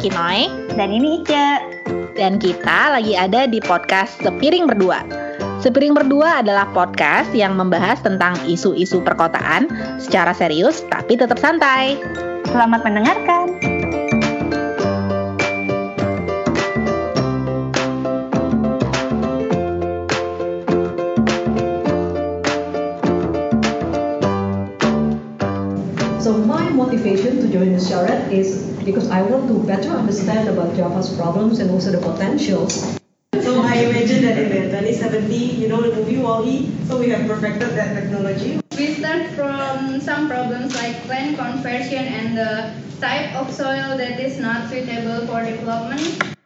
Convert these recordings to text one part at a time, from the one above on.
Kinoy Dan ini Ica. dan kita lagi ada di podcast Sepiring Berdua. Sepiring Berdua adalah podcast yang membahas tentang isu-isu perkotaan secara serius tapi tetap santai. Selamat mendengarkan. So my motivation to join the Sharet is because I want to better understand about Java's problems and also the potentials. So I imagine that in 2070, you know the movie Wall-E, so we have perfected that technology. We start from some problems like land conversion and the type of soil that is not suitable for development.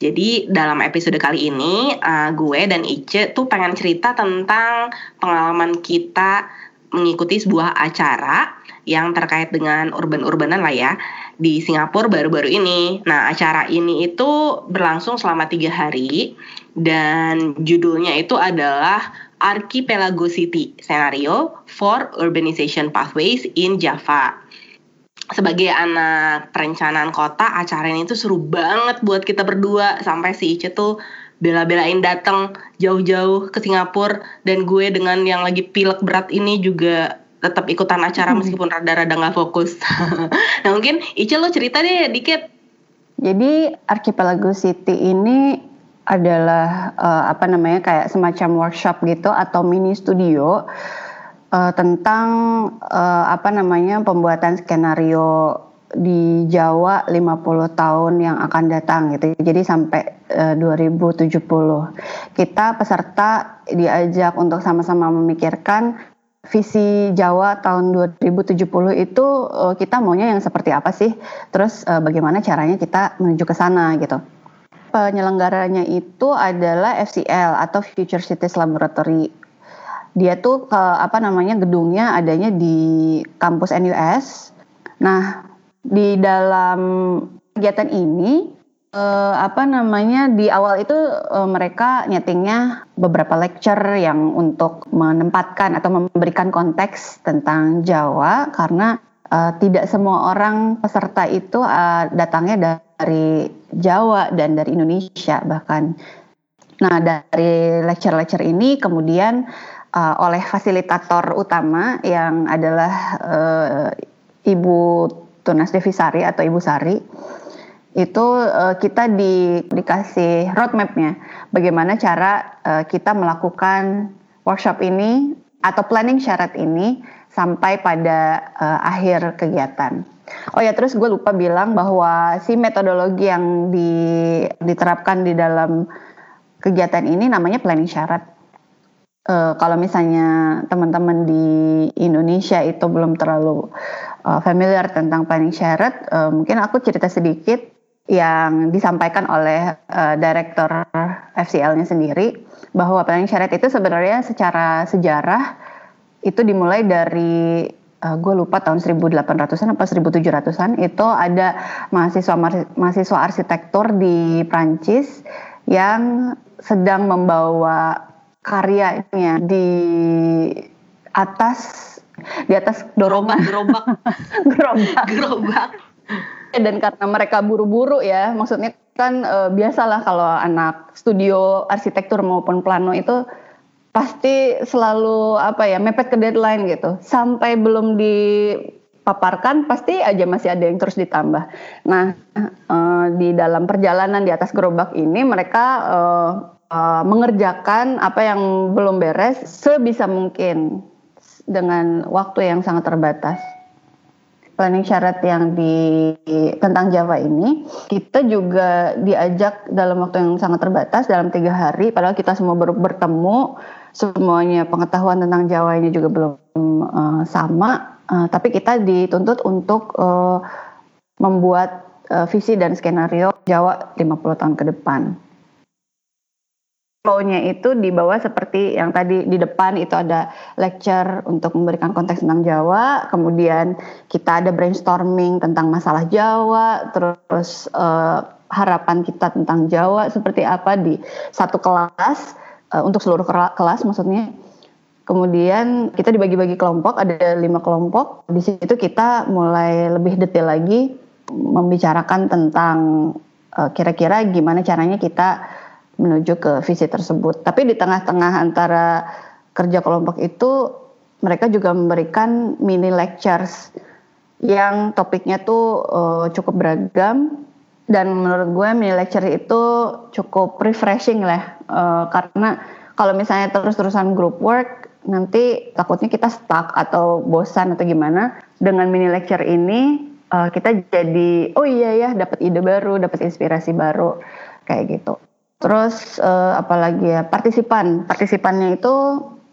Jadi dalam episode kali ini uh, gue dan Ice tuh pengen cerita tentang pengalaman kita mengikuti sebuah acara yang terkait dengan urban-urbanan lah ya di Singapura baru-baru ini. Nah acara ini itu berlangsung selama tiga hari dan judulnya itu adalah Archipelago City Scenario for Urbanization Pathways in Java. Sebagai anak perencanaan kota acara ini tuh seru banget buat kita berdua. Sampai si Ice tuh bela-belain datang jauh-jauh ke Singapura. Dan gue dengan yang lagi pilek berat ini juga tetap ikutan acara meskipun rada-rada nggak fokus. nah mungkin Ice lo cerita deh dikit. Jadi Archipelago City ini adalah eh, apa namanya kayak semacam workshop gitu atau mini studio eh, tentang eh, apa namanya pembuatan skenario di Jawa 50 tahun yang akan datang gitu. Jadi sampai eh, 2070. Kita peserta diajak untuk sama-sama memikirkan visi Jawa tahun 2070 itu eh, kita maunya yang seperti apa sih? Terus eh, bagaimana caranya kita menuju ke sana gitu. Penyelenggaranya itu adalah FCL atau Future Cities Laboratory. Dia tuh ke apa namanya gedungnya adanya di kampus NUS. Nah, di dalam kegiatan ini eh, apa namanya di awal itu eh, mereka nyetingnya beberapa lecture yang untuk menempatkan atau memberikan konteks tentang Jawa karena eh, tidak semua orang peserta itu eh, datangnya dari Jawa dan dari Indonesia bahkan. Nah dari lecture-lecture ini kemudian eh, oleh fasilitator utama yang adalah eh, Ibu Tunas Devisari atau Ibu Sari itu eh, kita di, dikasih roadmapnya bagaimana cara eh, kita melakukan workshop ini atau planning syarat ini sampai pada eh, akhir kegiatan. Oh ya terus gue lupa bilang bahwa si metodologi yang di, diterapkan di dalam kegiatan ini namanya planning syarat. Eh, kalau misalnya teman-teman di Indonesia itu belum terlalu uh, familiar tentang planning syarat, uh, mungkin aku cerita sedikit yang disampaikan oleh uh, direktur FCL-nya sendiri bahwa planning syarat itu sebenarnya secara sejarah itu dimulai dari uh, gue lupa tahun 1800-an apa 1700-an itu ada mahasiswa mahasiswa arsitektur di Prancis yang sedang membawa karyanya di atas di atas dorongan. Gerobak, gerobak. Gerobak. Dan karena mereka buru-buru ya maksudnya kan e, biasalah kalau anak studio arsitektur maupun plano itu pasti selalu apa ya mepet ke deadline gitu. Sampai belum dipaparkan pasti aja masih ada yang terus ditambah. Nah e, di dalam perjalanan di atas gerobak ini mereka e, e, mengerjakan apa yang belum beres sebisa mungkin dengan waktu yang sangat terbatas planning syarat yang di tentang Java ini kita juga diajak dalam waktu yang sangat terbatas dalam tiga hari padahal kita semua baru bertemu semuanya pengetahuan tentang Jawa ini juga belum uh, sama uh, tapi kita dituntut untuk uh, membuat uh, visi dan skenario Jawa 50 tahun ke depan Flow-nya itu di bawah seperti yang tadi di depan itu ada lecture untuk memberikan konteks tentang Jawa, kemudian kita ada brainstorming tentang masalah Jawa, terus uh, harapan kita tentang Jawa seperti apa di satu kelas uh, untuk seluruh kelas maksudnya. Kemudian kita dibagi-bagi kelompok, ada lima kelompok. Di situ kita mulai lebih detail lagi membicarakan tentang uh, kira-kira gimana caranya kita menuju ke visi tersebut. Tapi di tengah-tengah antara kerja kelompok itu mereka juga memberikan mini lectures yang topiknya tuh uh, cukup beragam. Dan menurut gue mini lecture itu cukup refreshing lah uh, karena kalau misalnya terus-terusan group work nanti takutnya kita stuck atau bosan atau gimana. Dengan mini lecture ini uh, kita jadi oh iya ya dapat ide baru dapat inspirasi baru. Kayak gitu terus uh, apalagi ya partisipan. Partisipannya itu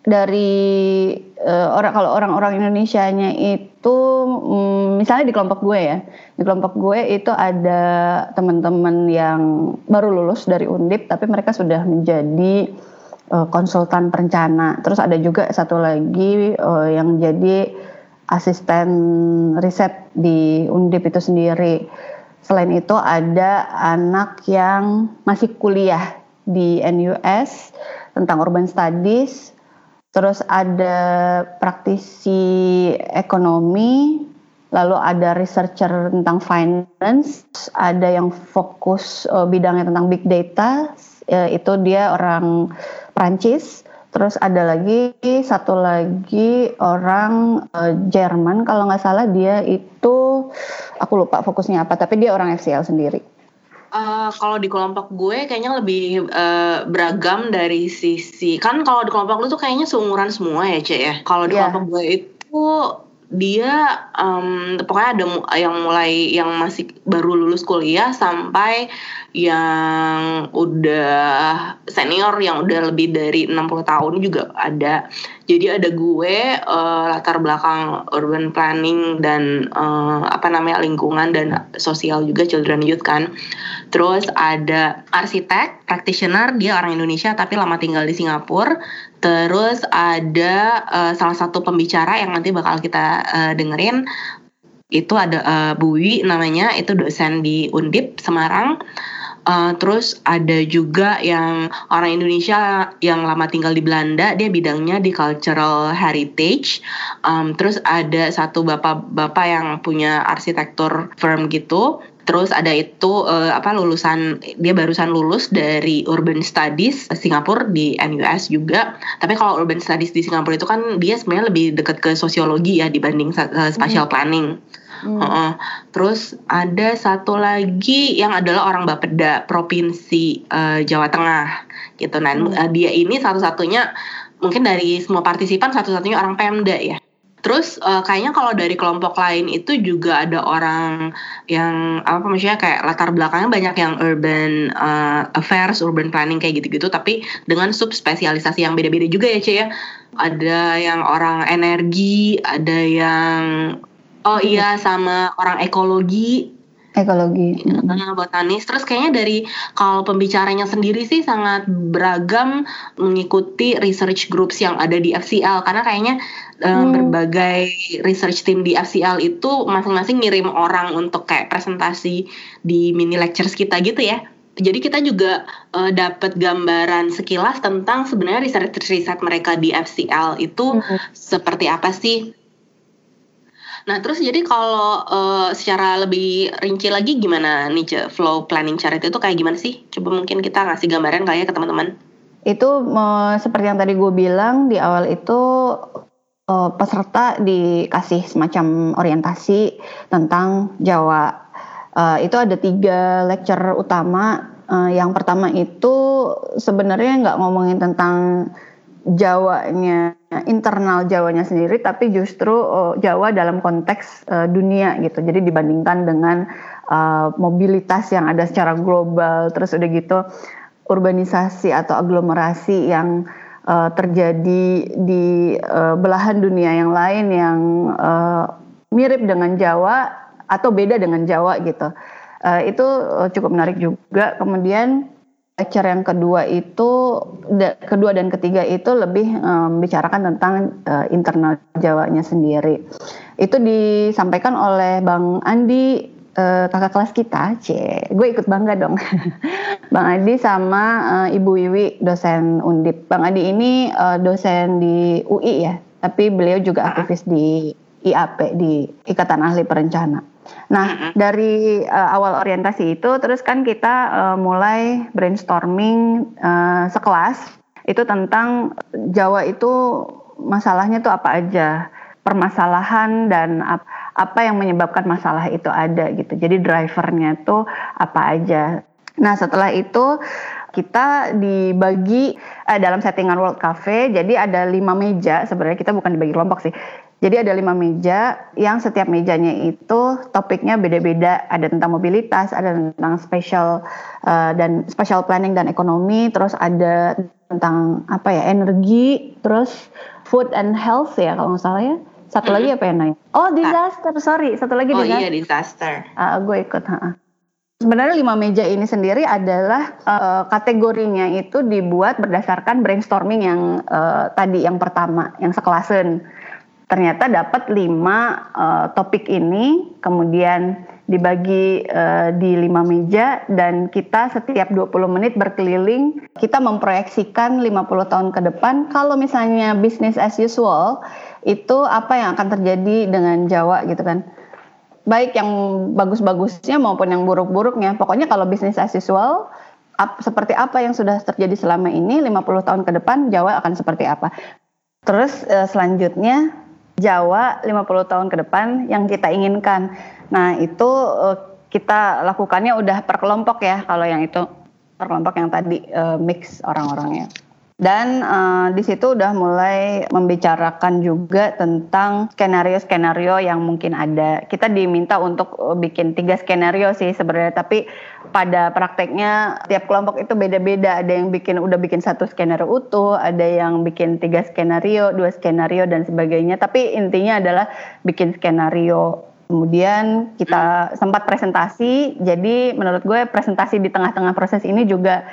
dari uh, orang kalau orang-orang Indonesia-nya itu um, misalnya di kelompok gue ya di kelompok gue itu ada teman-teman yang baru lulus dari Undip tapi mereka sudah menjadi uh, konsultan perencana. Terus ada juga satu lagi uh, yang jadi asisten riset di Undip itu sendiri selain itu ada anak yang masih kuliah di NUS tentang urban studies Terus ada praktisi ekonomi, lalu ada researcher tentang finance, ada yang fokus uh, bidangnya tentang big data, uh, itu dia orang Prancis. Terus ada lagi satu lagi orang uh, Jerman kalau nggak salah dia itu aku lupa fokusnya apa, tapi dia orang FCL sendiri. Uh, kalau di kelompok gue kayaknya lebih uh, beragam dari sisi kan kalau di kelompok lu tuh kayaknya seumuran semua ya cek ya kalau di yeah. kelompok gue itu dia um, pokoknya ada yang mulai yang masih baru lulus kuliah sampai yang udah senior yang udah lebih dari 60 tahun juga ada. Jadi ada gue uh, latar belakang urban planning dan uh, apa namanya lingkungan dan sosial juga children youth kan. Terus ada arsitek, practitioner, dia orang Indonesia tapi lama tinggal di Singapura. Terus ada uh, salah satu pembicara yang nanti bakal kita uh, dengerin itu ada uh, Bu Wi namanya itu dosen di Undip Semarang Uh, terus ada juga yang orang Indonesia yang lama tinggal di Belanda, dia bidangnya di cultural heritage. Um, terus ada satu bapak-bapak yang punya arsitektur firm gitu. Terus ada itu uh, apa lulusan dia barusan lulus dari Urban Studies Singapura di NUS juga. Tapi kalau Urban Studies di Singapura itu kan dia sebenarnya lebih dekat ke sosiologi ya dibanding uh, spatial planning. Hmm. Uh, terus ada satu lagi yang adalah orang Bapeda provinsi uh, Jawa Tengah gitu. Nah hmm. uh, dia ini satu-satunya mungkin dari semua partisipan satu-satunya orang Pemda ya. Terus uh, kayaknya kalau dari kelompok lain itu juga ada orang yang apa maksudnya kayak latar belakangnya banyak yang urban uh, affairs, urban planning kayak gitu-gitu tapi dengan subspesialisasi yang beda-beda juga ya, Cie ya. Ada yang orang energi, ada yang Oh iya sama orang ekologi. Ekologi. Nah, botanis. Terus kayaknya dari kalau pembicaranya sendiri sih sangat beragam mengikuti research groups yang ada di FCL karena kayaknya eh, hmm. berbagai research team di FCL itu masing-masing ngirim orang untuk kayak presentasi di mini lectures kita gitu ya. Jadi kita juga uh, dapat gambaran sekilas tentang sebenarnya riset-riset mereka di FCL itu hmm. seperti apa sih Nah, terus jadi kalau uh, secara lebih rinci lagi gimana nih flow planning charity itu kayak gimana sih? Coba mungkin kita ngasih gambaran kali ya ke teman-teman. Itu uh, seperti yang tadi gue bilang di awal itu uh, peserta dikasih semacam orientasi tentang Jawa. Uh, itu ada tiga lecture utama. Uh, yang pertama itu sebenarnya nggak ngomongin tentang Jawanya internal Jawanya sendiri tapi justru uh, Jawa dalam konteks uh, dunia gitu. Jadi dibandingkan dengan uh, mobilitas yang ada secara global terus udah gitu urbanisasi atau aglomerasi yang uh, terjadi di uh, belahan dunia yang lain yang uh, mirip dengan Jawa atau beda dengan Jawa gitu. Uh, itu cukup menarik juga. Kemudian lecture yang kedua itu da, kedua dan ketiga itu lebih membicarakan um, tentang uh, internal Jawanya sendiri. Itu disampaikan oleh Bang Andi uh, kakak kelas kita, C. Gue ikut bangga dong. Bang Andi sama uh, Ibu Wiwi dosen Undip. Bang Andi ini uh, dosen di UI ya, tapi beliau juga aktivis di IAP di Ikatan Ahli Perencana. Nah, Mm-mm. dari uh, awal orientasi itu terus kan kita uh, mulai brainstorming uh, sekelas itu tentang Jawa itu masalahnya tuh apa aja, permasalahan dan ap- apa yang menyebabkan masalah itu ada gitu. Jadi drivernya tuh apa aja. Nah, setelah itu kita dibagi eh, dalam settingan World Cafe, jadi ada lima meja. Sebenarnya kita bukan dibagi kelompok sih. Jadi ada lima meja yang setiap mejanya itu topiknya beda-beda. Ada tentang mobilitas, ada tentang special eh, dan special planning dan ekonomi, terus ada tentang apa ya energi, terus food and health ya kalau nggak salah ya. Satu lagi apa ya Nay? Oh disaster, sorry. Satu lagi Oh disaster. iya disaster. Ah, gue ikut. ha-ha. Sebenarnya lima meja ini sendiri adalah eh, kategorinya itu dibuat berdasarkan brainstorming yang eh, tadi yang pertama, yang sekelasen. Ternyata dapat lima eh, topik ini, kemudian dibagi eh, di lima meja dan kita setiap 20 menit berkeliling, kita memproyeksikan 50 tahun ke depan kalau misalnya business as usual itu apa yang akan terjadi dengan Jawa gitu kan baik yang bagus-bagusnya maupun yang buruk-buruknya. Pokoknya kalau bisnis as usual, ap- seperti apa yang sudah terjadi selama ini, 50 tahun ke depan Jawa akan seperti apa. Terus eh, selanjutnya Jawa 50 tahun ke depan yang kita inginkan. Nah itu eh, kita lakukannya udah per kelompok ya kalau yang itu per kelompok yang tadi eh, mix orang-orangnya. Dan eh, di situ udah mulai membicarakan juga tentang skenario-skenario yang mungkin ada. Kita diminta untuk eh, bikin tiga skenario sih sebenarnya, tapi pada prakteknya tiap kelompok itu beda-beda. Ada yang bikin udah bikin satu skenario utuh, ada yang bikin tiga skenario, dua skenario dan sebagainya. Tapi intinya adalah bikin skenario. Kemudian kita sempat presentasi. Jadi menurut gue presentasi di tengah-tengah proses ini juga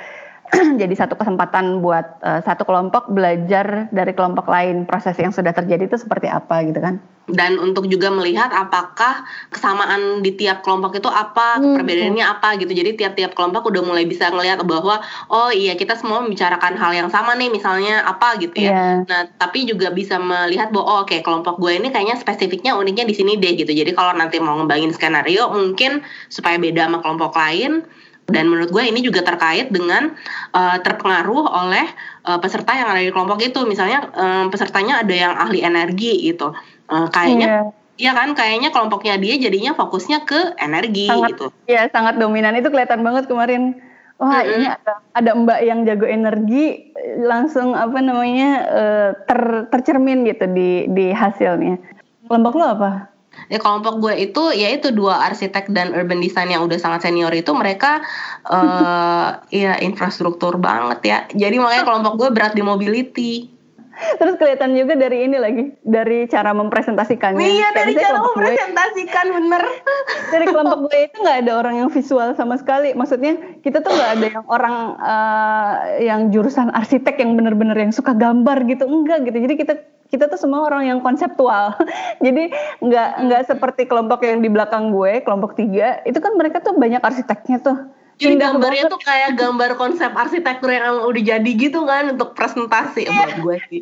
jadi satu kesempatan buat eh, satu kelompok belajar dari kelompok lain proses yang sudah terjadi itu seperti apa gitu kan Dan untuk juga melihat apakah kesamaan di tiap kelompok itu apa, Hmm, perbedaannya apa gitu. Jadi tiap-tiap kelompok udah mulai bisa ngelihat bahwa oh iya kita semua membicarakan hal yang sama nih, misalnya apa gitu ya. Iya. Nah, tapi juga bisa melihat bahwa oh, oke kelompok gue ini kayaknya spesifiknya uniknya di sini deh gitu. Jadi kalau nanti mau ngembangin skenario mungkin supaya beda sama kelompok lain dan menurut gue ini juga terkait dengan uh, terpengaruh oleh uh, peserta yang ada di kelompok itu. Misalnya um, pesertanya ada yang ahli energi gitu. Uh, kayaknya Iya. ya kan kayaknya kelompoknya dia jadinya fokusnya ke energi sangat gitu. ya sangat dominan itu kelihatan banget kemarin wah Mm-mm. ini ada ada mbak yang jago energi langsung apa namanya eh, ter, tercermin gitu di di hasilnya kelompok lo apa Ya kelompok gue itu ya itu dua arsitek dan urban design yang udah sangat senior itu mereka eh ya infrastruktur banget ya. Jadi makanya kelompok gue berat di mobility. terus kelihatan juga dari ini lagi dari cara mempresentasikannya Iya Kayak dari cara kelompok gue- mempresentasikan bener. dari kelompok gue itu nggak ada orang yang visual sama sekali. Maksudnya kita tuh nggak ada yang orang eh, yang jurusan arsitek yang bener-bener yang suka gambar gitu, enggak gitu. Jadi kita kita tuh semua orang yang konseptual. Jadi nggak nggak seperti kelompok yang di belakang gue, kelompok tiga itu kan mereka tuh banyak arsiteknya tuh. Jadi gambarnya tuh kayak gambar konsep arsitektur yang udah jadi gitu kan untuk presentasi buat gue sih.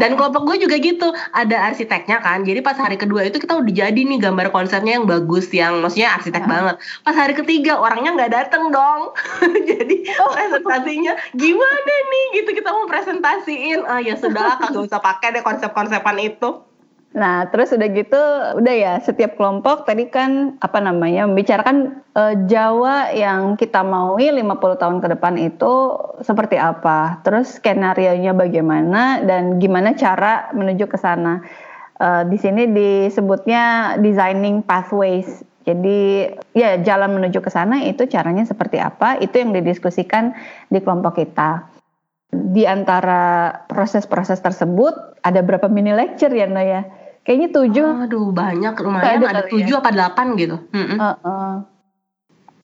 Dan kelompok gue juga gitu, ada arsiteknya kan. Jadi pas hari kedua itu kita udah jadi nih gambar konsepnya yang bagus, yang maksudnya arsitek banget. Pas hari ketiga orangnya nggak dateng dong. jadi presentasinya gimana nih gitu kita mau presentasiin. Ah ya sudah kagak usah pakai deh konsep-konsepan itu. Nah, terus udah gitu, udah ya setiap kelompok tadi kan apa namanya membicarakan eh, Jawa yang kita maui 50 tahun ke depan itu seperti apa, terus skenario-nya bagaimana dan gimana cara menuju ke sana. Eh, di sini disebutnya designing pathways. Jadi ya jalan menuju ke sana itu caranya seperti apa, itu yang didiskusikan di kelompok kita di antara proses-proses tersebut ada berapa mini lecture ya Noya? ya? Kayaknya tujuh. Aduh banyak Ada lumayan ada kali ya. tujuh apa delapan gitu. Mm-mm. Heeh.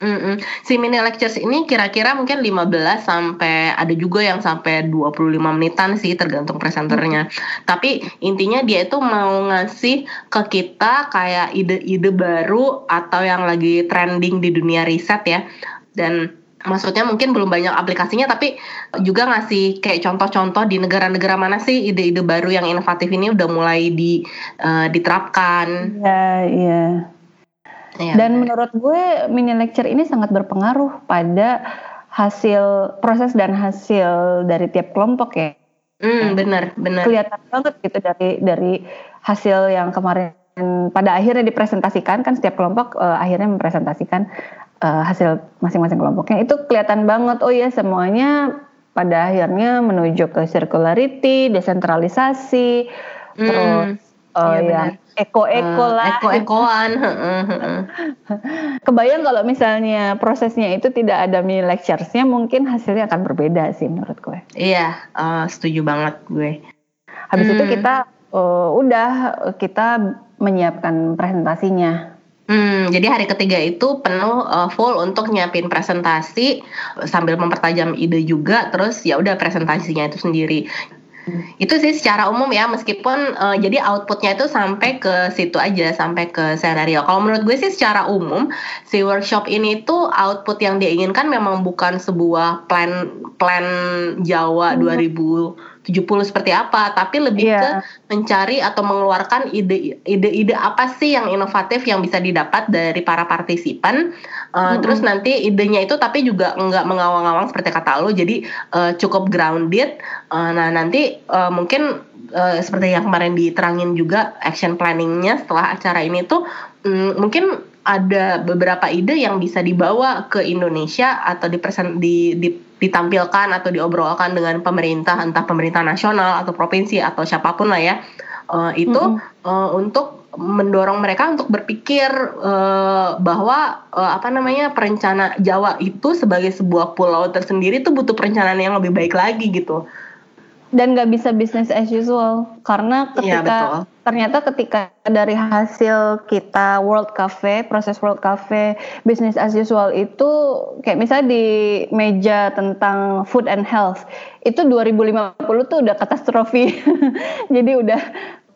Mm-mm. Si mini lectures ini kira-kira mungkin 15 sampai ada juga yang sampai 25 menitan sih tergantung presenternya. Tapi intinya dia itu mau ngasih ke kita kayak ide-ide baru atau yang lagi trending di dunia riset ya. Dan maksudnya mungkin belum banyak aplikasinya tapi juga ngasih kayak contoh-contoh di negara-negara mana sih ide-ide baru yang inovatif ini udah mulai di eh, diterapkan. Iya, iya. Iya, Dan benar. menurut gue mini lecture ini sangat berpengaruh pada hasil proses dan hasil dari tiap kelompok ya. Hmm, benar, benar. Kelihatan banget gitu dari dari hasil yang kemarin pada akhirnya dipresentasikan kan setiap kelompok eh, akhirnya mempresentasikan eh, hasil masing-masing kelompoknya itu kelihatan banget oh ya semuanya pada akhirnya menuju ke circularity, desentralisasi, Hmm, terus eh, iya benar. eko-eko Eh, lah. Eko-ekoan. Kebayang kalau misalnya prosesnya itu tidak ada mini lecturesnya mungkin hasilnya akan berbeda sih menurut gue. Iya, eh, setuju banget gue. Habis itu Hmm. kita eh, udah kita menyiapkan presentasinya. Hmm, jadi hari ketiga itu penuh eh, full untuk nyiapin presentasi sambil mempertajam ide juga, terus ya udah presentasinya itu sendiri. Itu sih secara umum ya, meskipun eh, jadi outputnya itu sampai ke situ aja, sampai ke senario. Kalau menurut gue sih secara umum si workshop ini tuh output yang dia inginkan memang bukan sebuah plan plan Jawa 2070 seperti apa, tapi lebih Iya. ke mencari atau mengeluarkan ide ide-ide apa sih yang inovatif yang bisa didapat dari para partisipan. Uh, Terus nanti idenya itu tapi juga nggak mengawang-awang seperti kata lo, jadi uh, cukup grounded. Uh, nah nanti uh, mungkin uh, seperti yang kemarin diterangin juga action planningnya setelah acara ini tuh mm, mungkin ada beberapa ide yang bisa dibawa ke Indonesia atau dipresen, di, di- ditampilkan atau diobrolkan dengan pemerintah entah pemerintah nasional atau provinsi atau siapa pun lah ya Eh, itu eh, untuk mendorong mereka untuk berpikir eh, bahwa eh, apa namanya perencana Jawa itu sebagai sebuah pulau tersendiri itu butuh perencanaan yang lebih baik lagi gitu. Dan nggak bisa business as usual karena Iya, ketika betul. ternyata ketika dari hasil kita World Cafe, proses World Cafe, business as usual itu kayak misalnya di meja tentang food and health itu 2050 tuh udah katastrofi. Jadi udah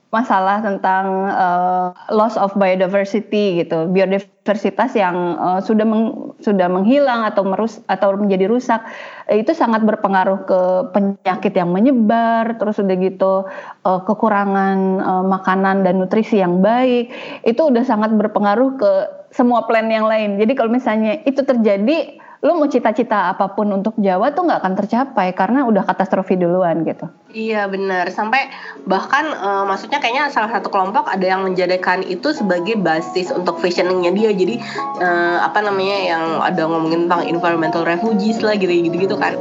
masalah tentang uh, loss of biodiversity gitu, biodiversitas yang uh, sudah meng- sudah menghilang atau merus atau menjadi rusak itu sangat berpengaruh ke penyakit yang menyebar, terus udah gitu uh, kekurangan uh, makanan dan nutrisi yang baik, itu udah sangat berpengaruh ke semua plan yang lain. Jadi kalau misalnya itu terjadi, lu mau cita-cita apa pun untuk Jawa tuh nggak akan tercapai karena udah katastrofi duluan gitu. Iya benar sampai bahkan eh, maksudnya kayaknya salah satu kelompok ada yang menjadikan itu sebagai basis untuk fashioningnya dia jadi eh, apa namanya yang ada ngomongin tentang environmental refugees lah gitu gitu gitu kan.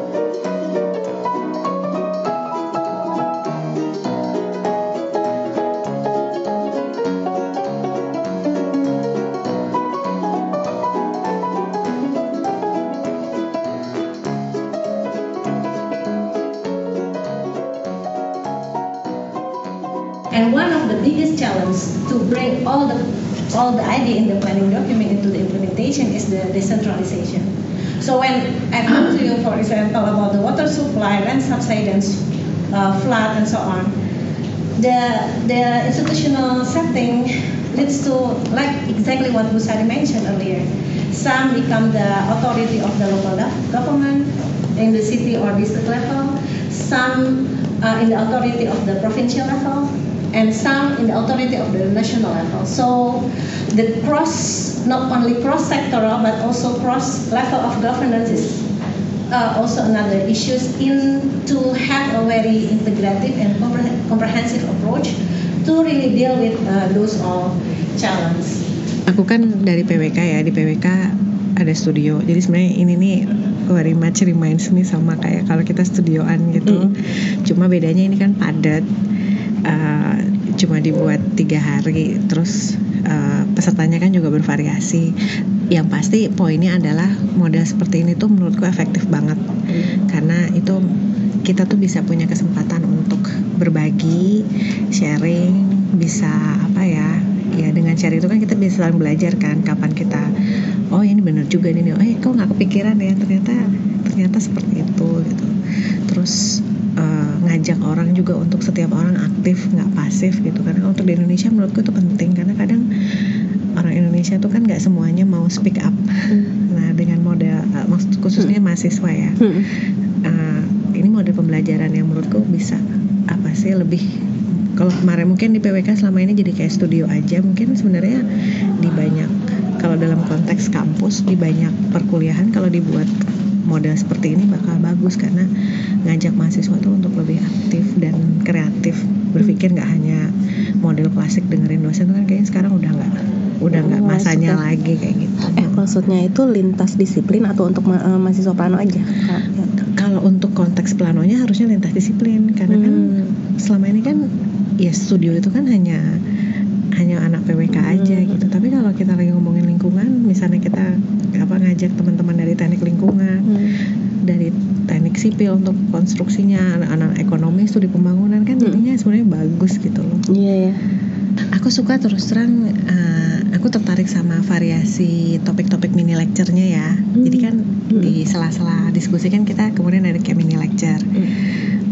And one of the biggest challenges to bring all the all the idea in the planning document into the implementation is the decentralization. So when I talk to you, for example, about the water supply, land subsidence, uh, flood, and so on, the the institutional setting leads to like exactly what Busari mentioned earlier. Some become the authority of the local government in the city or district level. Some uh, in the authority of the provincial level, and some in the authority of the national level. So the cross, not only cross sectoral but also cross level of governance is uh, also another issues in to have a very integrative and compre- comprehensive approach to really deal with uh, those all challenges. Aku kan dari PWK ya, di PWK ada studio. Jadi sebenarnya ini nih very much reminds me sama kayak kalau kita studioan gitu. Cuma bedanya ini kan padat. Uh, cuma dibuat tiga hari, terus uh, pesertanya kan juga bervariasi. Yang pasti poinnya adalah model seperti ini tuh menurutku efektif banget karena itu kita tuh bisa punya kesempatan untuk berbagi, sharing, bisa apa ya? Ya dengan sharing itu kan kita bisa saling belajar kan kapan kita oh ini bener juga nih, oh eh, kok nggak kepikiran ya ternyata ternyata seperti itu gitu. Terus eh, ngajak orang juga untuk setiap orang aktif nggak pasif gitu. Karena untuk di Indonesia menurutku itu penting. Karena kadang orang Indonesia tuh kan nggak semuanya mau speak up. Nah dengan model eh, maksud khususnya mahasiswa ya, eh, ini model pembelajaran yang menurutku bisa apa sih lebih kalau kemarin mungkin di PWK selama ini jadi kayak studio aja mungkin sebenarnya di banyak kalau dalam konteks kampus di banyak perkuliahan kalau dibuat model seperti ini bakal bagus karena ngajak mahasiswa tuh untuk lebih aktif dan kreatif berpikir nggak hanya model klasik dengerin dosen kan kayaknya sekarang udah nggak udah nggak masanya maksudnya- lagi kayak gitu Eh maksudnya itu lintas disiplin atau untuk ma- eh, mahasiswa plano aja? kalau untuk konteks planonya harusnya lintas disiplin karena kan Hmm. selama ini kan ya studio itu kan hanya hanya anak PWK aja Hmm. gitu tapi kalau kita lagi ngomongin lingkungan misalnya kita ngajak teman-teman dari teknik lingkungan Hmm. dari teknik sipil untuk konstruksinya anak-anak ekonomi studi pembangunan kan Hmm. jadinya sebenarnya bagus gitu loh. Iya ya. aku suka terus terang eh, aku tertarik sama variasi topik-topik mini lecture-nya ya. Jadi kan di sela-sela diskusi kan kita kemudian ada kayak mini lecture.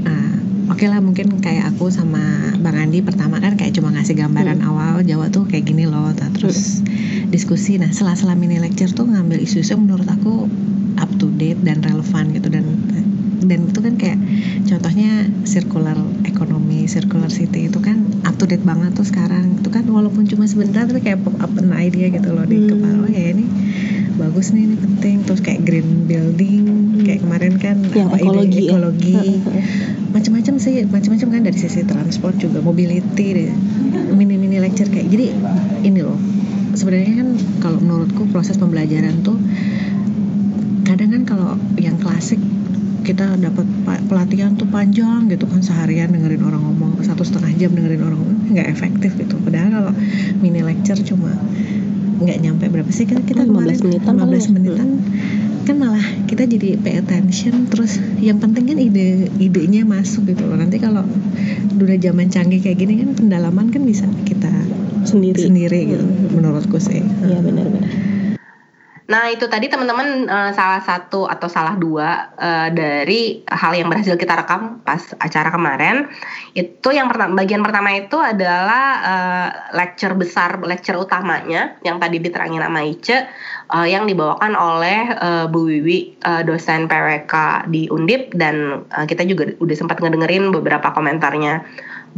Nah, Oke lah mungkin kayak aku sama Bang Andi pertama kan kayak cuma ngasih gambaran awal Jawa tuh kayak gini loh terus diskusi. Nah sela-sela mini lecture tuh ngambil isu-isu yang menurut aku up to date dan relevan gitu. Dan dan itu kan kayak contohnya circular economy, circular city itu kan up to date banget tuh sekarang. Itu kan walaupun cuma sebentar tapi kayak pop up an idea gitu loh di kepala. Oh ya ini bagus nih ini penting. Terus kayak green building kayak kemarin kan Yang apa ide ekologi ya. ekologi. Macam-macam sih macam-macam kan dari sisi transport juga mobility deh mini mini lecture kayak. Jadi ini loh sebenarnya kan kalau menurutku proses pembelajaran tuh kadang kan kalau yang klasik kita dapat pa- pelatihan tuh panjang gitu kan seharian dengerin orang ngomong satu setengah jam dengerin orang ngomong nggak efektif gitu. Padahal kalau mini lecture cuma nggak nyampe berapa sih kan kita 15 kemarin menitan paling 15 ya. menitan kan malah kita jadi pay attention terus yang penting kan ide idenya masuk gitu loh. Nanti kalau udah zaman canggih kayak gini kan pendalaman kan bisa kita Sendiri. sendiri gitu menurutku sih Iya benar-benar. Nah itu tadi teman-teman eh, salah satu atau salah dua eh, dari hal yang berhasil kita rekam pas acara kemarin itu yang pertama bagian pertama itu adalah eh, lecture besar lecture utamanya yang tadi diterangin sama Ice eh, yang dibawakan oleh eh, Bu Wiwi eh, dosen PWK di Undip dan eh, kita juga udah sempat ngedengerin beberapa komentarnya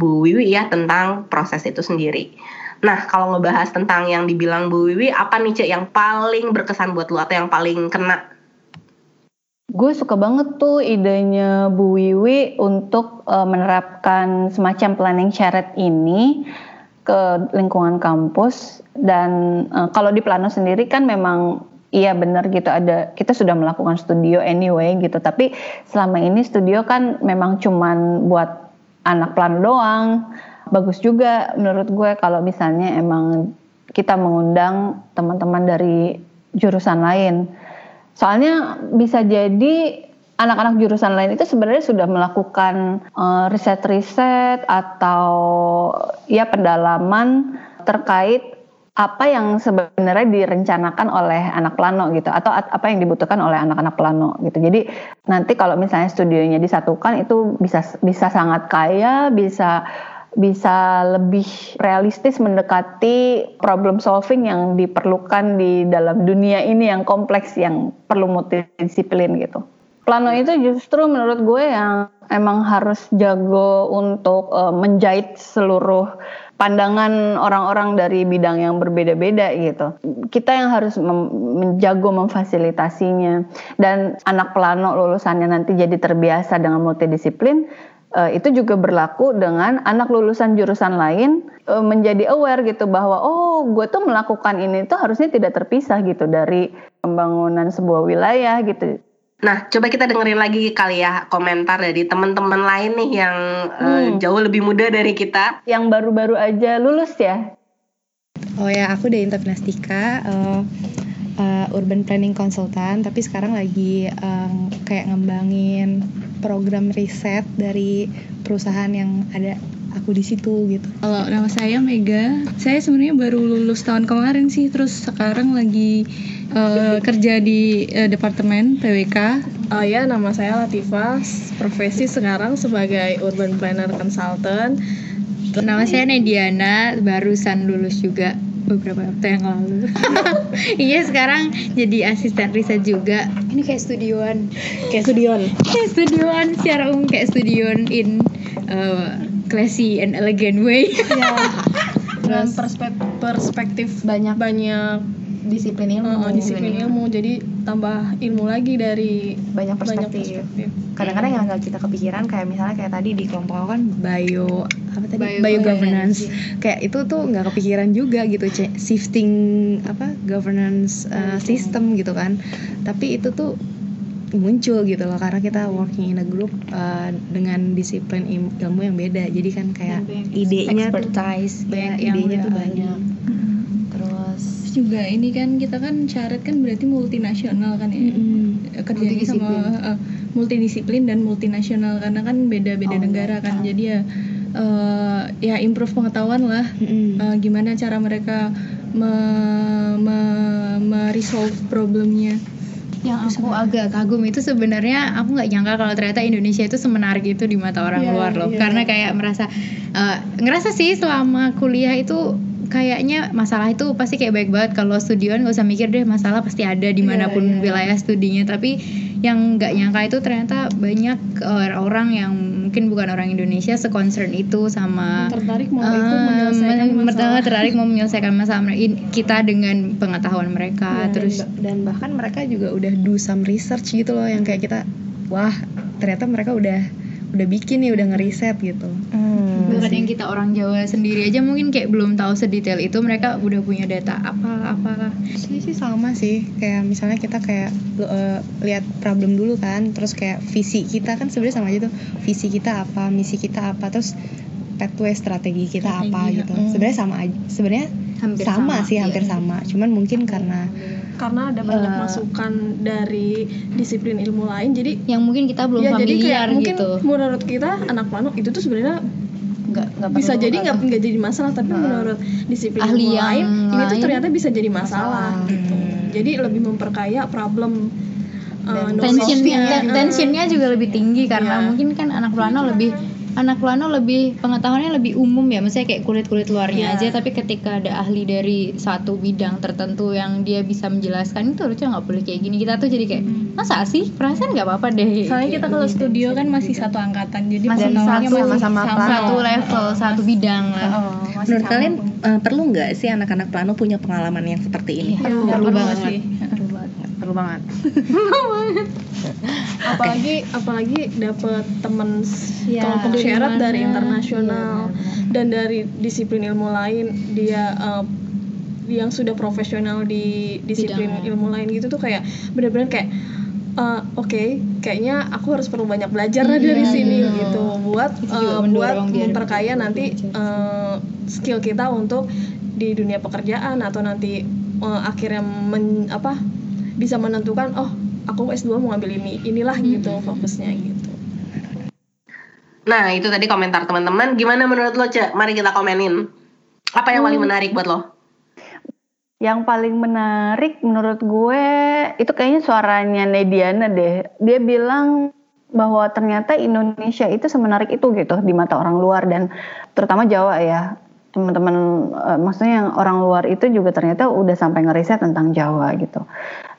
Bu Wiwi ya tentang proses itu sendiri. Nah, kalau ngebahas tentang yang dibilang Bu Wiwi, apa nih Cek yang paling berkesan buat lu atau yang paling kena? Gue suka banget tuh idenya Bu Wiwi untuk eh, menerapkan semacam planning shared ini ke lingkungan kampus dan eh, kalau di Plano sendiri kan memang iya benar gitu ada kita sudah melakukan studio anyway gitu tapi selama ini studio kan memang cuman buat anak Plano doang bagus juga menurut gue kalau misalnya emang kita mengundang teman-teman dari jurusan lain Soalnya bisa jadi anak-anak jurusan lain itu sebenarnya sudah melakukan eh, riset-riset atau ya pendalaman terkait apa yang sebenarnya direncanakan oleh anak plano gitu atau at- apa yang dibutuhkan oleh anak-anak plano gitu. Jadi nanti kalau misalnya studionya disatukan itu bisa bisa sangat kaya, bisa bisa lebih realistis mendekati problem solving yang diperlukan di dalam dunia ini yang kompleks yang perlu multidisiplin gitu. Plano itu justru menurut gue yang emang harus jago untuk eh, menjahit seluruh pandangan orang-orang dari bidang yang berbeda-beda gitu. Kita yang harus mem- menjago memfasilitasinya dan anak plano lulusannya nanti jadi terbiasa dengan multidisiplin eh, itu juga berlaku dengan anak lulusan jurusan lain eh, menjadi aware gitu bahwa oh gue tuh melakukan ini tuh harusnya tidak terpisah gitu dari pembangunan sebuah wilayah gitu. Nah, coba kita dengerin lagi kali ya komentar dari teman-teman lain nih yang eh, Hmm. jauh lebih muda dari kita. Yang baru-baru aja lulus ya. Oh ya, aku dari Interplastika, uh, uh, urban planning consultant, tapi sekarang lagi um, kayak ngembangin program riset dari perusahaan yang ada aku di situ gitu. Kalau nama saya Mega, saya sebenarnya baru lulus tahun kemarin sih, terus sekarang lagi eh, kerja di eh, departemen PWK. Oh ya, nama saya Latifah, profesi sekarang sebagai urban planner consultant. Nama saya Nediana, barusan lulus juga beberapa waktu yang lalu. Iya sekarang jadi asisten riset juga. Ini kayak studioan. Kayak studioan. Kayak studioan secara umum kayak studioan in uh, classy and elegant way. Dengan perspektif, perspektif banyak banyak disiplin ilmu Uh, disiplin ilmu jadi tambah ilmu lagi dari banyak perspektif. Kadang-kadang yang nggak kita kepikiran kayak misalnya kayak tadi di kelompok aku kan bio apa tadi Bio bio, governance. governance. Kayak itu tuh nggak kepikiran juga gitu ce- shifting apa governance uh, system gitu kan. Tapi itu tuh muncul gitu loh karena kita working in a group uh, dengan disiplin ilmu yang beda. Jadi kan kayak idenya tuh expertise ya, banyak yang idenya tuh udah banyak. Juga. Ini kan kita kan syarat kan berarti multinasional kan ya. Kerjanya sama uh, multidisiplin dan multinasional karena kan beda-beda Oh, negara kan. jadi ya uh, ya improve pengetahuan lah Uh, gimana cara mereka me, me, me-resolve problemnya. Yang aku agak kagum itu sebenarnya aku nggak nyangka kalau ternyata Indonesia itu semenarik itu di mata orang Iya, luar loh. iya. karena kayak merasa eh, ngerasa sih selama kuliah itu kayaknya masalah itu pasti kayak baik banget. Kalau studion nggak usah mikir deh masalah pasti ada di mana pun Iya, iya. wilayah studinya. Tapi yang nggak nyangka itu ternyata banyak eh, orang yang mungkin bukan orang Indonesia seconcern itu sama tertarik mau Eh, ikut menyelesaikan men- masalah. tertarik mau menyelesaikan masalah kita dengan pengetahuan mereka. Ya, terus dan, dan bahkan mereka juga udah do some research gitu loh yang kayak kita wah ternyata mereka udah udah bikin nih udah ngeriset gitu bahkan yang kita orang Jawa sendiri aja mungkin kayak belum tahu sedetail itu mereka udah punya data apa apa sih sih sama sih. Kayak misalnya kita kayak uh, lihat problem dulu kan terus kayak visi kita kan sebenarnya sama aja tuh. Visi kita apa misi kita apa terus pathway strategi kita apa Strategi, gitu. mm. sebenarnya sama aja sebenarnya Hampir sama, sama, sih iya. hampir sama. Cuman mungkin karena karena ada banyak Eh. masukan dari disiplin ilmu lain jadi yang mungkin kita belum ya jadi kayak familiar mungkin gitu. menurut kita anak plano itu tuh sebenarnya nggak nggak bisa jadi nggak nggak jadi masalah tapi menurut disiplin Ahli yang lain ini tuh ternyata bisa jadi masalah, gitu jadi lebih memperkaya problem uh, tensionnya knowledge-nya. ten- tensionnya juga lebih tinggi karena Iya. mungkin kan anak plano lebih anak plano lebih pengetahuannya lebih umum ya maksudnya kayak kulit kulit luarnya Iya. aja tapi ketika ada ahli dari satu bidang tertentu yang dia bisa menjelaskan itu harusnya nggak boleh kayak gini kita tuh jadi kayak masa sih perasaan nggak apa-apa deh soalnya kita kalau gitu. studio kan masih satu angkatan jadi Masih satu, masih sama-sama sama. plano. satu level satu bidang lah Menurut kalian eh, perlu nggak sih anak-anak plano punya pengalaman yang seperti ini? Iya, perlu banget sih perlu banget apalagi apalagi dapat teman Iya, kelompok dari syarat dari internasional Iya, dan dari disiplin ilmu lain dia uh, yang sudah profesional di disiplin Bidangnya. ilmu lain gitu tuh kayak bener-bener kayak uh, oke kayaknya aku harus perlu banyak belajar lah dari Iya, sini iya. gitu buat uh, buat memperkaya nanti uh, skill kita untuk di dunia pekerjaan atau nanti uh, akhirnya men, apa bisa menentukan oh aku S2 mau ngambil ini inilah gitu fokusnya gitu Nah, itu tadi komentar teman-teman. Gimana menurut lo, Cek? Mari kita komenin. Apa yang paling menarik buat lo? Yang paling menarik menurut gue itu kayaknya suaranya Nediana deh. Dia bilang bahwa ternyata Indonesia itu semenarik itu gitu di mata orang luar dan terutama Jawa ya. Teman-teman eh, maksudnya yang orang luar itu juga ternyata udah sampai ngeriset tentang Jawa gitu.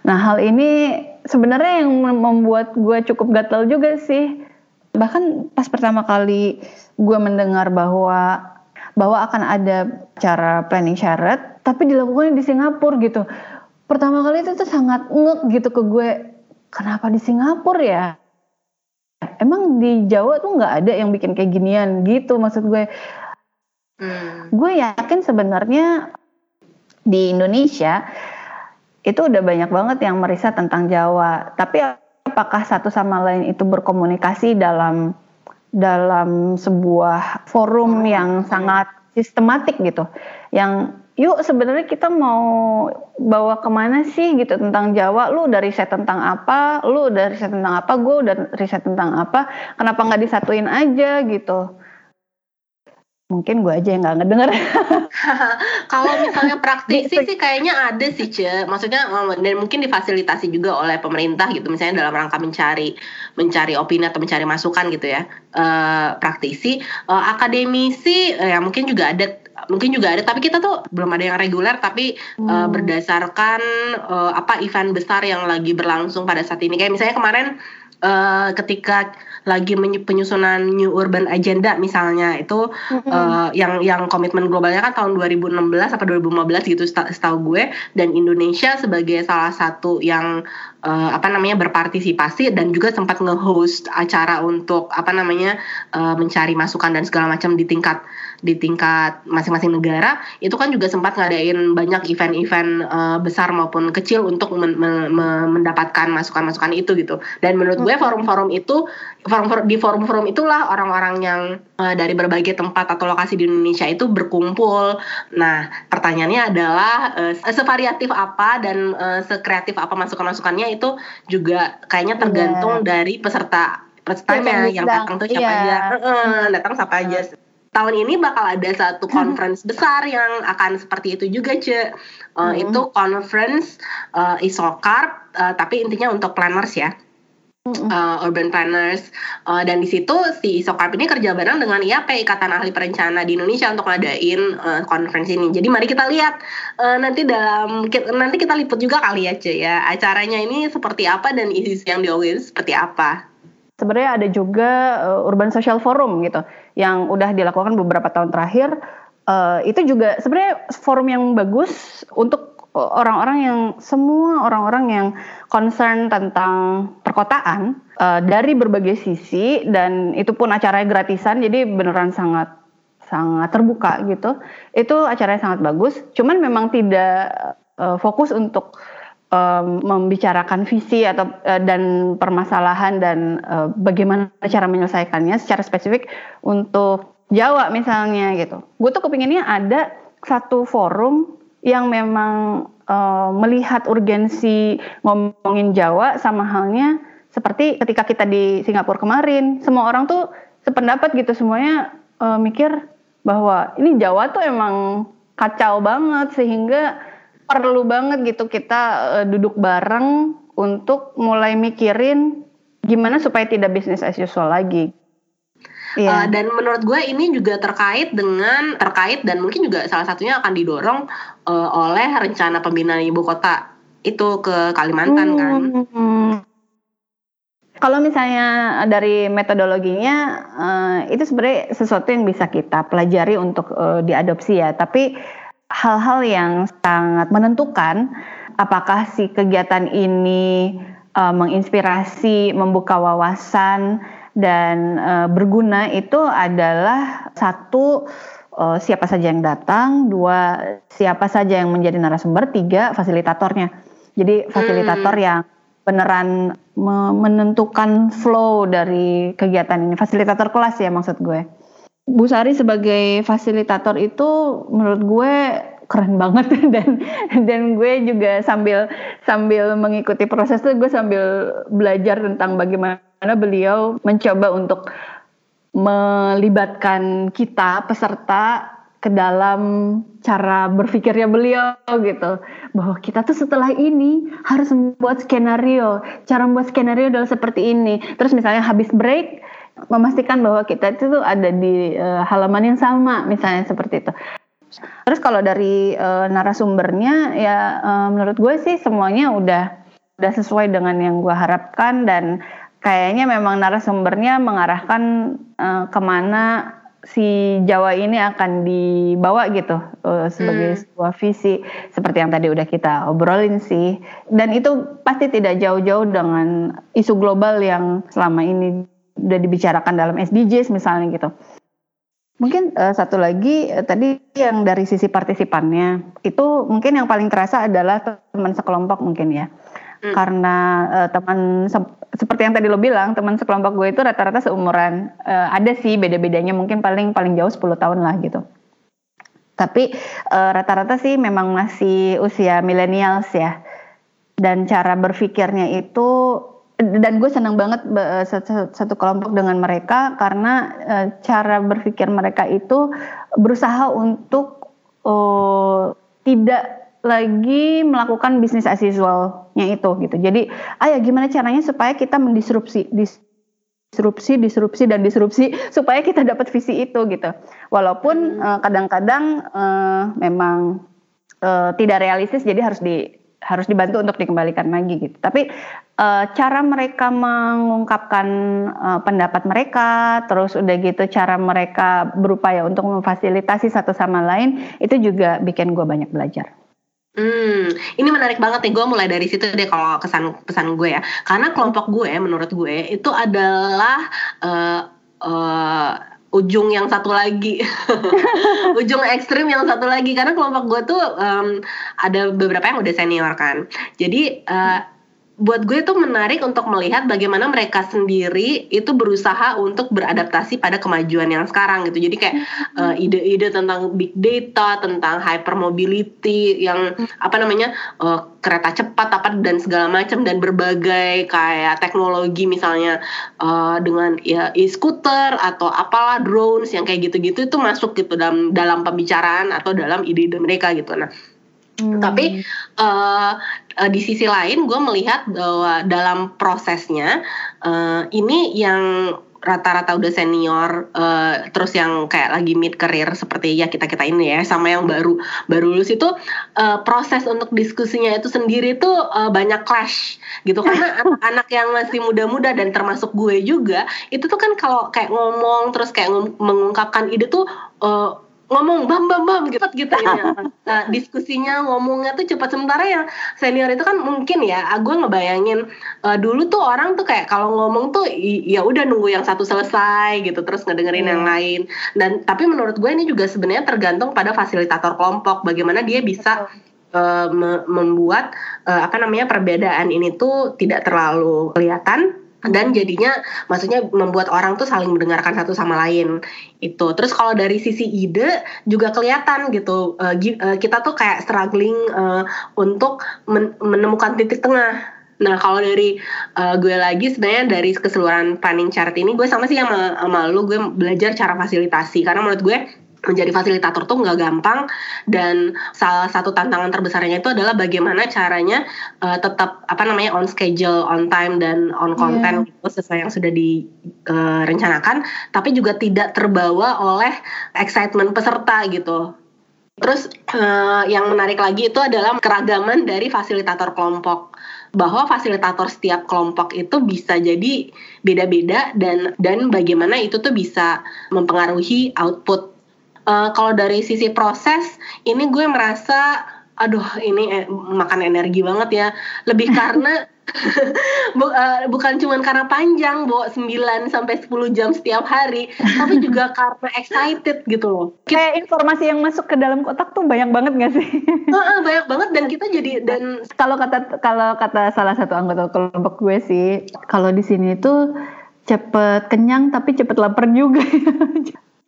Nah, hal ini sebenarnya yang mem- membuat gue cukup gatel juga sih. Bahkan pas pertama kali gue mendengar bahwa bahwa akan ada cara planning syarat tapi dilakukan di Singapura gitu. Pertama kali itu tuh sangat ngek gitu ke gue. Kenapa di Singapura ya? Emang di Jawa tuh nggak ada yang bikin kayak ginian gitu maksud gue. Gue yakin sebenarnya di Indonesia itu udah banyak banget yang meriset tentang Jawa. Tapi apakah satu sama lain itu berkomunikasi dalam dalam sebuah forum yang sangat sistematik gitu. Yang yuk sebenarnya kita mau bawa ke mana sih gitu tentang Jawa. Lu udah riset tentang apa? Lu udah riset tentang apa? Gue udah riset tentang apa? Kenapa nggak disatuin aja gitu? Mungkin gue aja yang nggak ngedenger. Kalau misalnya praktisi sih kayaknya ada sih, Ce. Maksudnya um, dan mungkin difasilitasi juga oleh pemerintah gitu. Misalnya dalam rangka mencari mencari opini atau mencari masukan gitu ya. Eh, praktisi, Eh, akademisi eh, ya mungkin juga ada mungkin juga ada tapi kita tuh belum ada yang reguler tapi eh, berdasarkan eh, apa event besar yang lagi berlangsung pada saat ini kayak misalnya kemarin uh, ketika lagi penyusunan New Urban Agenda misalnya itu mm-hmm. uh, yang yang komitmen globalnya kan tahun 2016 atau 2015 gitu setahu gue dan Indonesia sebagai salah satu yang uh, apa namanya berpartisipasi dan juga sempat nge-host acara untuk apa namanya uh, mencari masukan dan segala macam di tingkat di tingkat masing-masing negara itu kan juga sempat ngadain banyak event-event uh, besar maupun kecil untuk men men mendapatkan masukan-masukan itu gitu. Dan menurut gue forum-forum itu forum di forum-forum itulah orang-orang yang uh, dari berbagai tempat atau lokasi di Indonesia itu berkumpul. Nah pertanyaannya adalah uh, sevariatif apa dan uh, sekreatif apa masukan-masukannya itu juga kayaknya tergantung yeah. dari peserta pesertanya yang datang tuh siapa yeah. aja. Uh, datang siapa aja tahun ini bakal ada satu hmm. conference besar yang akan seperti itu juga ce uh, hmm. itu conference uh, Isokar uh, tapi intinya untuk planners ya uh, urban planners uh, dan di situ si Isokarp ini kerja bareng dengan IAP Ikatan Ahli Perencana di Indonesia untuk ngadain uh, conference ini. Jadi mari kita lihat uh, nanti dalam nanti kita liput juga kali ya Ce ya acaranya ini seperti apa dan isi yang diomongin seperti apa. Sebenarnya ada juga uh, Urban Social Forum gitu yang udah dilakukan beberapa tahun terakhir uh, itu juga sebenarnya forum yang bagus untuk orang-orang yang semua orang-orang yang concern tentang perkotaan uh, dari berbagai sisi dan itu pun acaranya gratisan jadi beneran sangat sangat terbuka gitu. Itu acaranya sangat bagus cuman memang tidak uh, fokus untuk um, membicarakan visi atau uh, dan permasalahan dan uh, bagaimana cara menyelesaikannya secara spesifik untuk Jawa misalnya gitu. Gue tuh kepinginnya ada satu forum yang memang uh, melihat urgensi ngomongin Jawa sama halnya seperti ketika kita di Singapura kemarin, semua orang tuh sependapat gitu semuanya uh, mikir bahwa ini Jawa tuh emang kacau banget sehingga perlu banget gitu kita uh, duduk bareng untuk mulai mikirin gimana supaya tidak bisnis as usual lagi. Yeah. Uh, dan menurut gue ini juga terkait dengan terkait dan mungkin juga salah satunya akan didorong uh, oleh rencana pembinaan ibu kota itu ke Kalimantan kan. hmm. kan. Kalau misalnya dari metodologinya uh, itu sebenarnya sesuatu yang bisa kita pelajari untuk uh, diadopsi ya, tapi hal-hal yang sangat menentukan apakah si kegiatan ini uh, menginspirasi, membuka wawasan dan uh, berguna itu adalah satu uh, siapa saja yang datang, dua siapa saja yang menjadi narasumber, tiga fasilitatornya. Jadi fasilitator hmm. yang beneran menentukan flow dari kegiatan ini, fasilitator kelas ya maksud gue. Bu Sari sebagai fasilitator itu menurut gue keren banget. Dan dan gue juga sambil sambil mengikuti proses itu gue sambil belajar tentang bagaimana beliau mencoba untuk melibatkan kita peserta ke dalam cara berpikirnya beliau gitu. Bahwa kita tuh setelah ini harus membuat skenario. Cara membuat skenario adalah seperti ini. Terus misalnya habis break memastikan bahwa kita itu tuh ada di uh, halaman yang sama misalnya seperti itu. Terus kalau dari uh, narasumbernya ya uh, menurut gue sih semuanya udah udah sesuai dengan yang gue harapkan dan kayaknya memang narasumbernya mengarahkan uh, ke mana si Jawa ini akan dibawa gitu uh, sebagai hmm. sebuah visi seperti yang tadi udah kita obrolin sih dan itu pasti tidak jauh-jauh dengan isu global yang selama ini udah dibicarakan dalam SDGs misalnya gitu. Mungkin uh, satu lagi uh, tadi yang dari sisi partisipannya itu mungkin yang paling terasa adalah teman sekelompok mungkin ya. Hmm. Karena uh, teman se seperti yang tadi lo bilang, teman sekelompok gue itu rata-rata seumuran. Uh, ada sih beda-bedanya mungkin paling paling jauh 10 tahun lah gitu. Tapi rata-rata uh, sih memang masih usia milenials ya. Dan cara berpikirnya itu dan gue senang banget satu, satu kelompok dengan mereka karena uh, cara berpikir mereka itu berusaha untuk uh, tidak lagi melakukan bisnis as usualnya itu gitu. Jadi, ayo gimana caranya supaya kita mendisrupsi disrupsi, disrupsi dan disrupsi supaya kita dapat visi itu gitu. Walaupun kadang-kadang uh, uh, memang uh, tidak realistis jadi harus di harus dibantu untuk dikembalikan lagi gitu. Tapi uh, cara mereka mengungkapkan uh, pendapat mereka, terus udah gitu cara mereka berupaya untuk memfasilitasi satu sama lain, itu juga bikin gue banyak belajar. Hmm, ini menarik banget nih. Gue mulai dari situ deh kalau kesan pesan gue ya. Karena kelompok gue, menurut gue itu adalah uh, uh, ujung yang satu lagi, ujung ekstrim yang satu lagi. Karena kelompok gue tuh um, ada beberapa yang udah senior kan. Jadi uh, buat gue itu menarik untuk melihat bagaimana mereka sendiri itu berusaha untuk beradaptasi pada kemajuan yang sekarang gitu. Jadi kayak uh, ide-ide tentang big data, tentang hypermobility yang apa namanya uh, kereta cepat apa dan segala macam dan berbagai kayak teknologi misalnya uh, dengan ya e-scooter atau apalah drones yang kayak gitu-gitu itu masuk gitu dalam dalam pembicaraan atau dalam ide-ide mereka gitu. Nah, Hmm. Tapi uh, uh, di sisi lain gue melihat bahwa dalam prosesnya uh, ini yang rata-rata udah senior uh, terus yang kayak lagi mid career seperti ya kita kita ini ya sama yang baru baru lulus itu uh, proses untuk diskusinya itu sendiri tuh uh, banyak clash gitu karena anak-anak yang masih muda-muda dan termasuk gue juga itu tuh kan kalau kayak ngomong terus kayak mengungkapkan ide tuh uh, ngomong bam bam bam gitu gitu ya. Nah, diskusinya ngomongnya tuh cepat sementara yang senior itu kan mungkin ya, ah, gue ngebayangin uh, dulu tuh orang tuh kayak kalau ngomong tuh ya udah nunggu yang satu selesai gitu terus ngedengerin hmm. yang lain. Dan tapi menurut gue ini juga sebenarnya tergantung pada fasilitator kelompok bagaimana dia bisa uh, membuat uh, apa namanya perbedaan ini tuh tidak terlalu kelihatan dan jadinya maksudnya membuat orang tuh saling mendengarkan satu sama lain itu. Terus kalau dari sisi ide juga kelihatan gitu uh, kita tuh kayak struggling uh, untuk men menemukan titik tengah. Nah kalau dari uh, gue lagi sebenarnya dari keseluruhan planning chart ini gue sama sih sama, sama lu gue belajar cara fasilitasi. Karena menurut gue menjadi fasilitator tuh nggak gampang dan salah satu tantangan terbesarnya itu adalah bagaimana caranya uh, tetap apa namanya on schedule, on time dan on content yeah. gitu sesuai yang sudah direncanakan, uh, tapi juga tidak terbawa oleh excitement peserta gitu. Terus uh, yang menarik lagi itu adalah keragaman dari fasilitator kelompok bahwa fasilitator setiap kelompok itu bisa jadi beda-beda dan dan bagaimana itu tuh bisa mempengaruhi output uh, kalau dari sisi proses ini gue merasa aduh ini eh, makan energi banget ya. Lebih karena Bu, uh, bukan cuma karena panjang bawa 9 sampai 10 jam setiap hari tapi juga karena excited gitu loh. Kayak informasi yang masuk ke dalam kotak tuh banyak banget gak sih? Uh, banyak banget dan kita jadi dan kalau kata kalau kata salah satu anggota kelompok gue sih kalau di sini tuh cepet kenyang tapi cepet lapar juga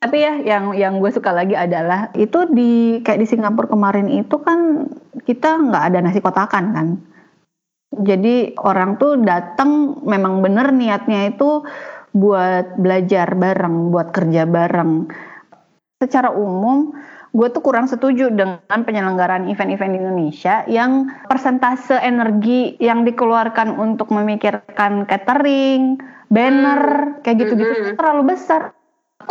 Tapi ya yang yang gue suka lagi adalah itu di kayak di Singapura kemarin itu kan kita nggak ada nasi kotakan kan. Jadi orang tuh datang memang bener niatnya itu buat belajar bareng, buat kerja bareng. Secara umum gue tuh kurang setuju dengan penyelenggaraan event-event di Indonesia yang persentase energi yang dikeluarkan untuk memikirkan catering, banner, kayak gitu-gitu mm -hmm. terlalu besar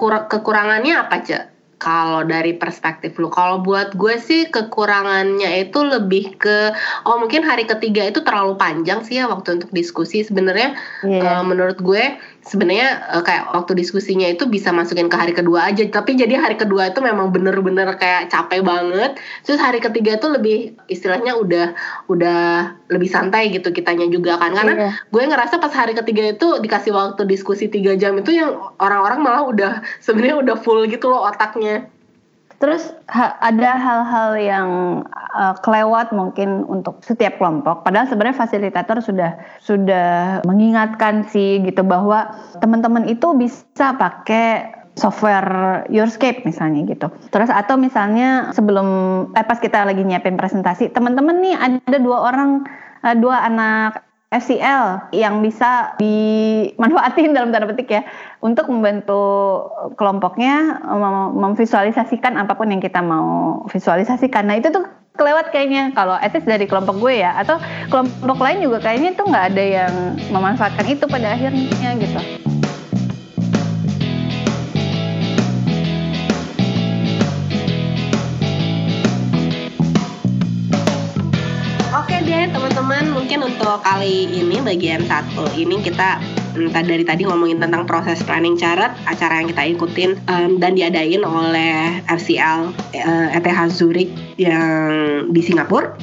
kekurangannya apa cek kalau dari perspektif lu. Kalau buat gue sih kekurangannya itu lebih ke oh mungkin hari ketiga itu terlalu panjang sih ya waktu untuk diskusi. Sebenarnya yeah. uh, menurut gue sebenarnya uh, kayak waktu diskusinya itu bisa masukin ke hari kedua aja. Tapi jadi hari kedua itu memang bener-bener kayak capek banget. Terus hari ketiga itu lebih istilahnya udah udah lebih santai gitu kitanya juga kan. Karena yeah. gue ngerasa pas hari ketiga itu dikasih waktu diskusi tiga jam itu yang orang-orang malah udah sebenarnya udah full gitu loh otaknya Terus ha, ada hal-hal yang uh, kelewat mungkin untuk setiap kelompok. Padahal sebenarnya fasilitator sudah sudah mengingatkan sih gitu bahwa teman-teman itu bisa pakai software Yourscape misalnya gitu. Terus atau misalnya sebelum eh pas kita lagi nyiapin presentasi, teman-teman nih ada dua orang uh, dua anak FCL yang bisa dimanfaatin dalam tanda petik ya untuk membantu kelompoknya mem memvisualisasikan apa pun yang kita mau visualisasikan. Nah itu tuh kelewat kayaknya kalau etis dari kelompok gue ya atau kelompok lain juga kayaknya tuh nggak ada yang memanfaatkan itu pada akhirnya gitu. Mungkin untuk kali ini bagian satu ini kita dari tadi ngomongin tentang proses planning carat acara yang kita ikutin um, dan diadain oleh FCL uh, ETH Zurich yang di Singapura.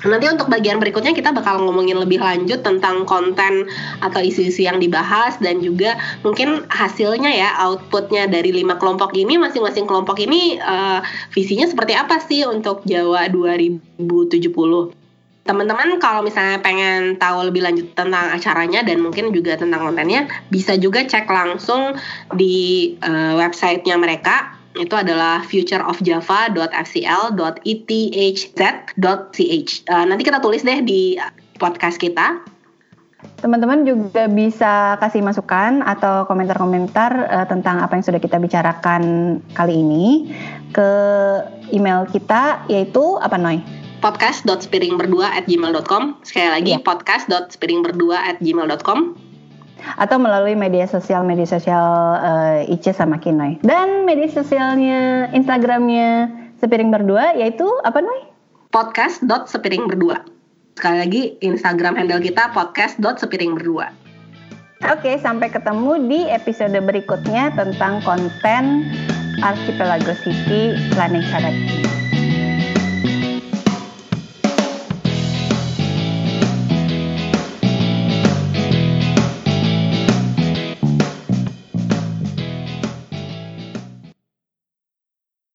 Nanti untuk bagian berikutnya kita bakal ngomongin lebih lanjut tentang konten atau isu-isu yang dibahas dan juga mungkin hasilnya ya outputnya dari lima kelompok ini masing-masing kelompok ini uh, visinya seperti apa sih untuk Jawa 2070 teman-teman kalau misalnya pengen tahu lebih lanjut tentang acaranya dan mungkin juga tentang kontennya bisa juga cek langsung di uh, websitenya mereka. Itu adalah futureofjava.fcl.ethz.ch uh, nanti kita tulis deh di podcast kita. Teman-teman juga bisa kasih masukan atau komentar-komentar uh, tentang apa yang sudah kita bicarakan kali ini ke email kita yaitu apa Noy? podcast.spiringberdua at gmail.com Sekali lagi yeah. podcast.spiringberdua at gmail.com Atau melalui media sosial media sosial uh, Ice sama Kinoy Dan media sosialnya Instagramnya Sepiring Berdua yaitu apa Noy? podcast.sepiringberdua Sekali lagi Instagram handle kita podcast.sepiringberdua Oke, sampai ketemu di episode berikutnya tentang konten Archipelago City Planning Strategy.